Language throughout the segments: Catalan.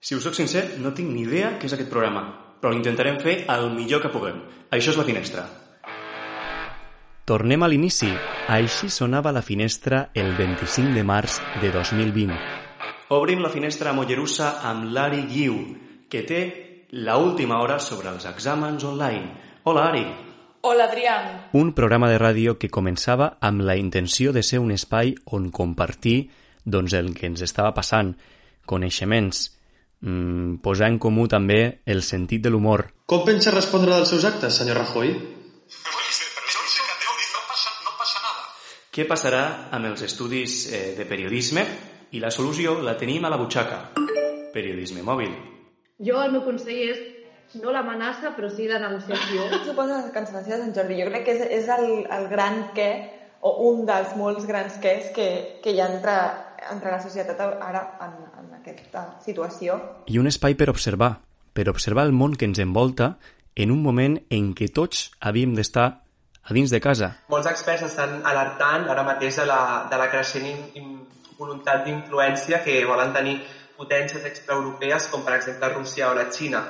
Si us soc sincer, no tinc ni idea què és aquest programa, però l'intentarem fer el millor que puguem. Això és La Finestra. Tornem a l'inici. Així sonava la finestra el 25 de març de 2020. Obrim la finestra a Mollerussa amb l'Ari Guiu, que té la última hora sobre els exàmens online. Hola, Ari. Hola, Adrián. Un programa de ràdio que començava amb la intenció de ser un espai on compartir doncs, el que ens estava passant, coneixements, mm, posar en comú també el sentit de l'humor. Com pensa respondre dels seus actes, senyor Rajoy? Què passarà amb els estudis eh, de periodisme? I la solució la tenim a la butxaca. Periodisme mòbil. Jo el meu consell és no l'amenaça, però sí la negociació. Suposa la cancel·lació de Sant Jordi. Jo crec que és, és el, el gran què, o un dels molts grans quès que, que hi ha entre, entre la societat ara en, en aquesta situació. I un espai per observar, per observar el món que ens envolta en un moment en què tots havíem d'estar a dins de casa. Molts experts estan alertant ara mateix de la, de la creixent in, in, voluntat d'influència que volen tenir potències extraeuropees com per exemple Rússia o la Xina.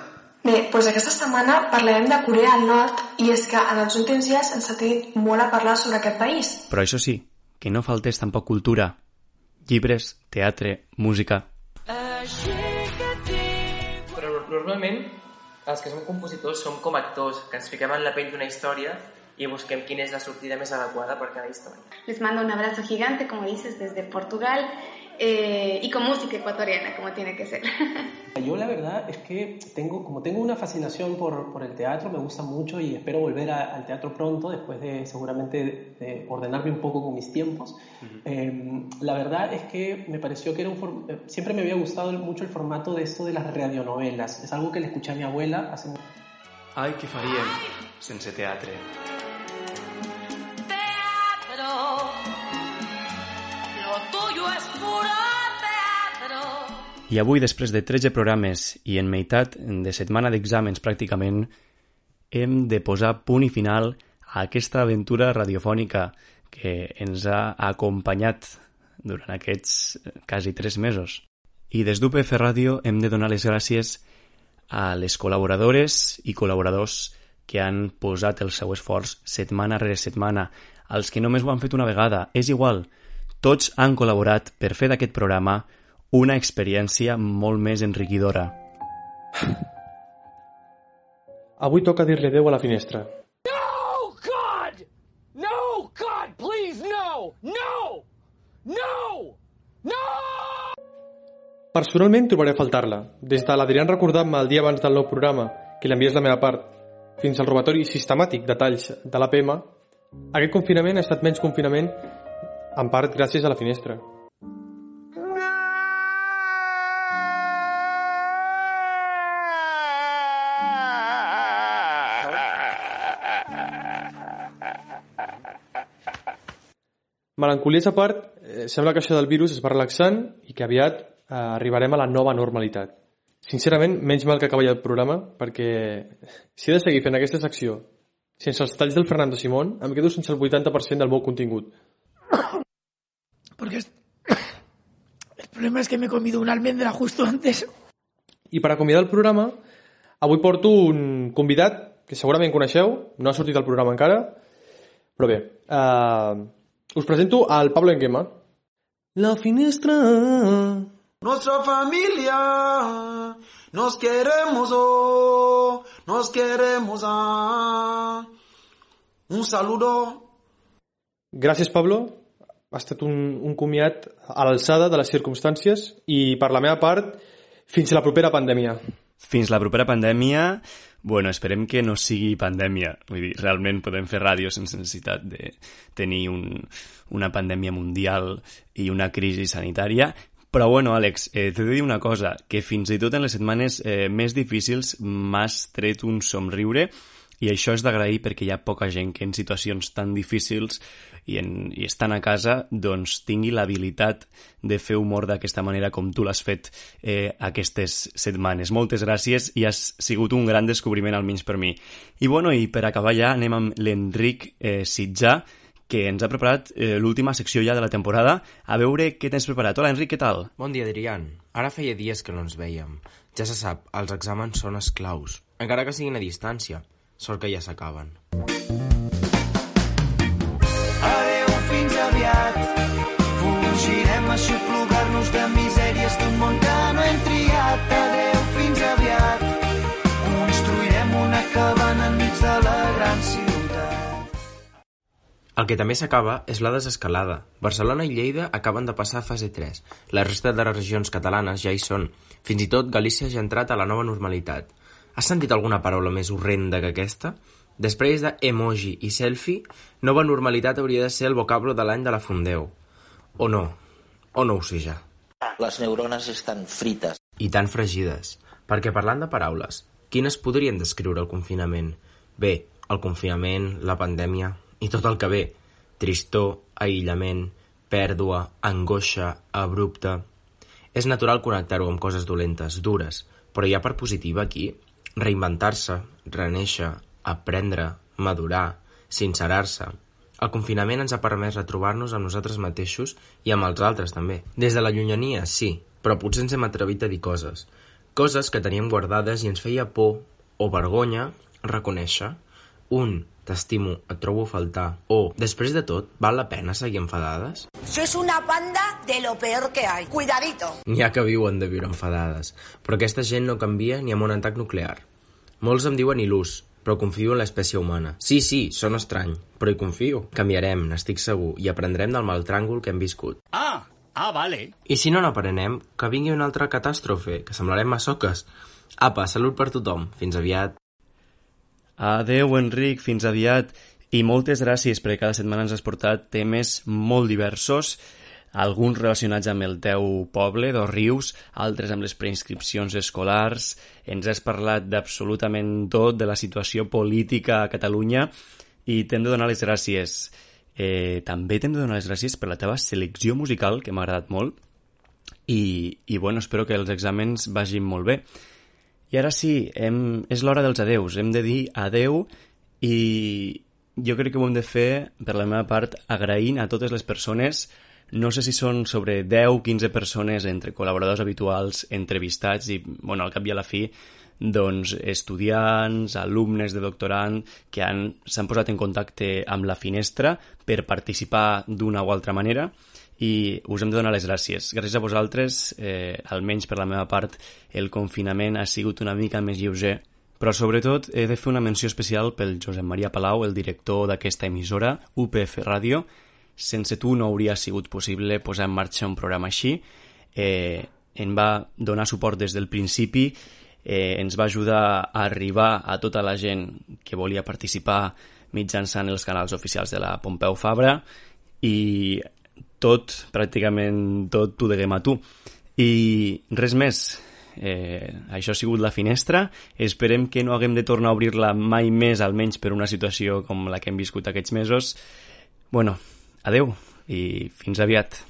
Bé, doncs aquesta setmana parlarem de Corea del Nord i és que en els últims dies ens ha tingut molt a parlar sobre aquest país. Però això sí, que no faltés tampoc cultura. Llibres, teatre, música... Però normalment els que som compositors som com actors, que ens fiquem en la pell d'una història y busquem quina és la sortida més adequada per cada història. Les mando un abrazo gigante, como dices, desde Portugal eh, y con música ecuatoriana, como tiene que ser. Yo la verdad es que tengo, como tengo una fascinación por, por el teatro, me gusta mucho y espero volver a, al teatro pronto, después de seguramente de ordenarme un poco con mis tiempos. Uh -huh. eh, la verdad es que me pareció que era un siempre me había gustado mucho el formato de esto de las radionovelas. Es algo que le escuché a mi abuela hace... Ai, què faríem sense teatre? I avui, després de 13 programes i en meitat de setmana d'exàmens pràcticament, hem de posar punt i final a aquesta aventura radiofònica que ens ha acompanyat durant aquests quasi 3 mesos. I des d'UPF Ràdio hem de donar les gràcies a les col·laboradores i col·laboradors que han posat el seu esforç setmana rere setmana, als que només ho han fet una vegada. És igual, tots han col·laborat per fer d'aquest programa una experiència molt més enriquidora. Avui toca dir-li adeu a la finestra. No, God! No, God, please, no! No! No! No! Personalment trobaré a faltar-la, des de l'Adrián recordant-me el dia abans del nou programa, que l'envies la meva part, fins al robatori sistemàtic de talls de l'APM, aquest confinament ha estat menys confinament en part gràcies a la finestra. Melancolies a part, eh, sembla que això del virus es va relaxant i que aviat eh, arribarem a la nova normalitat. Sincerament, menys mal que acaba ja el programa, perquè si he de seguir fent aquesta secció sense els talls del Fernando Simón, em quedo sense el 80% del meu contingut. Porque el problema es que me he comido una almendra justo antes. I per acomiadar el programa, avui porto un convidat que segurament coneixeu, no ha sortit al programa encara, però bé, eh, us presento al Pablo Enguema. La finestra... Nuestra familia, nos queremos, oh, nos queremos, ah. Un saludo. Gràcies, Pablo. Ha estat un, un comiat a l'alçada de les circumstàncies i, per la meva part, fins a la propera pandèmia. Fins la propera pandèmia, bueno, esperem que no sigui pandèmia. Vull dir, realment podem fer ràdio sense necessitat de tenir un, una pandèmia mundial i una crisi sanitària, Però bueno, Àlex, eh, t'he de dir una cosa, que fins i tot en les setmanes eh, més difícils m'has tret un somriure i això és d'agrair perquè hi ha poca gent que en situacions tan difícils i, en, i estan a casa doncs tingui l'habilitat de fer humor d'aquesta manera com tu l'has fet eh, aquestes setmanes. Moltes gràcies i has sigut un gran descobriment almenys per mi. I bueno, i per acabar ja anem amb l'Enric eh, Sitjà, que ens ha preparat eh, l'última secció ja de la temporada. A veure què tens preparat. Hola, Enric, què tal? Bon dia, Adrián. Ara feia dies que no ens veiem. Ja se sap, els exàmens són esclaus. Encara que siguin a distància. Sort que ja s'acaben. Adeu, fins aviat. Fugirem a xuplugar-nos de misèries d'un món que no hem triat. Adeu, fins aviat. Construirem una cabana enmig de la gran ciutat. El que també s'acaba és la desescalada. Barcelona i Lleida acaben de passar a fase 3. La resta de les regions catalanes ja hi són. Fins i tot Galícia ja ha entrat a la nova normalitat. Has sentit alguna paraula més horrenda que aquesta? Després de emoji i selfie, nova normalitat hauria de ser el vocablo de l'any de la Fundeu. O no. O no ho sé ja. Les neurones estan frites. I tan fregides. Perquè parlant de paraules, quines podrien descriure el confinament? Bé, el confinament, la pandèmia, i tot el que ve, tristor, aïllament, pèrdua, angoixa, abrupte... És natural connectar-ho amb coses dolentes, dures, però hi ha part positiva aquí? Reinventar-se, renéixer, aprendre, madurar, sincerar-se... El confinament ens ha permès retrobar-nos amb nosaltres mateixos i amb els altres també. Des de la llunyania, sí, però potser ens hem atrevit a dir coses. Coses que teníem guardades i ens feia por o vergonya reconèixer. Un, t'estimo, et trobo a faltar. O, després de tot, val la pena seguir enfadades? Sois una banda de lo peor que hay. Cuidadito. N'hi ha que viuen de viure enfadades, però aquesta gent no canvia ni amb un atac nuclear. Molts em diuen il·lús, però confio en l'espècie humana. Sí, sí, són estrany, però hi confio. Canviarem, n'estic segur, i aprendrem del mal tràngol que hem viscut. Ah, ah, vale. I si no n'aprenem, que vingui una altra catàstrofe, que semblarem massoques. Apa, salut per tothom. Fins aviat. Adeu, Enric, fins aviat. I moltes gràcies perquè cada setmana ens has portat temes molt diversos, alguns relacionats amb el teu poble, dos rius, altres amb les preinscripcions escolars. Ens has parlat d'absolutament tot, de la situació política a Catalunya, i t'hem de donar les gràcies. Eh, també t'hem de donar les gràcies per la teva selecció musical, que m'ha agradat molt, i, i bueno, espero que els exàmens vagin molt bé. I ara sí, hem, és l'hora dels adeus. Hem de dir adeu i jo crec que ho hem de fer, per la meva part, agraint a totes les persones no sé si són sobre 10-15 persones entre col·laboradors habituals, entrevistats i, bueno, al cap i a la fi, doncs, estudiants, alumnes de doctorant que s'han posat en contacte amb la finestra per participar d'una o altra manera i us hem de donar les gràcies. Gràcies a vosaltres, eh, almenys per la meva part, el confinament ha sigut una mica més lleuger, però sobretot he de fer una menció especial pel Josep Maria Palau, el director d'aquesta emissora, UPF Ràdio, sense tu no hauria sigut possible posar en marxa un programa així. Eh, em va donar suport des del principi, eh, ens va ajudar a arribar a tota la gent que volia participar mitjançant els canals oficials de la Pompeu Fabra i tot, pràcticament tot, t'ho deguem a tu. I res més, eh, això ha sigut la finestra. Esperem que no haguem de tornar a obrir-la mai més, almenys per una situació com la que hem viscut aquests mesos. Bueno, Adeu i fins aviat.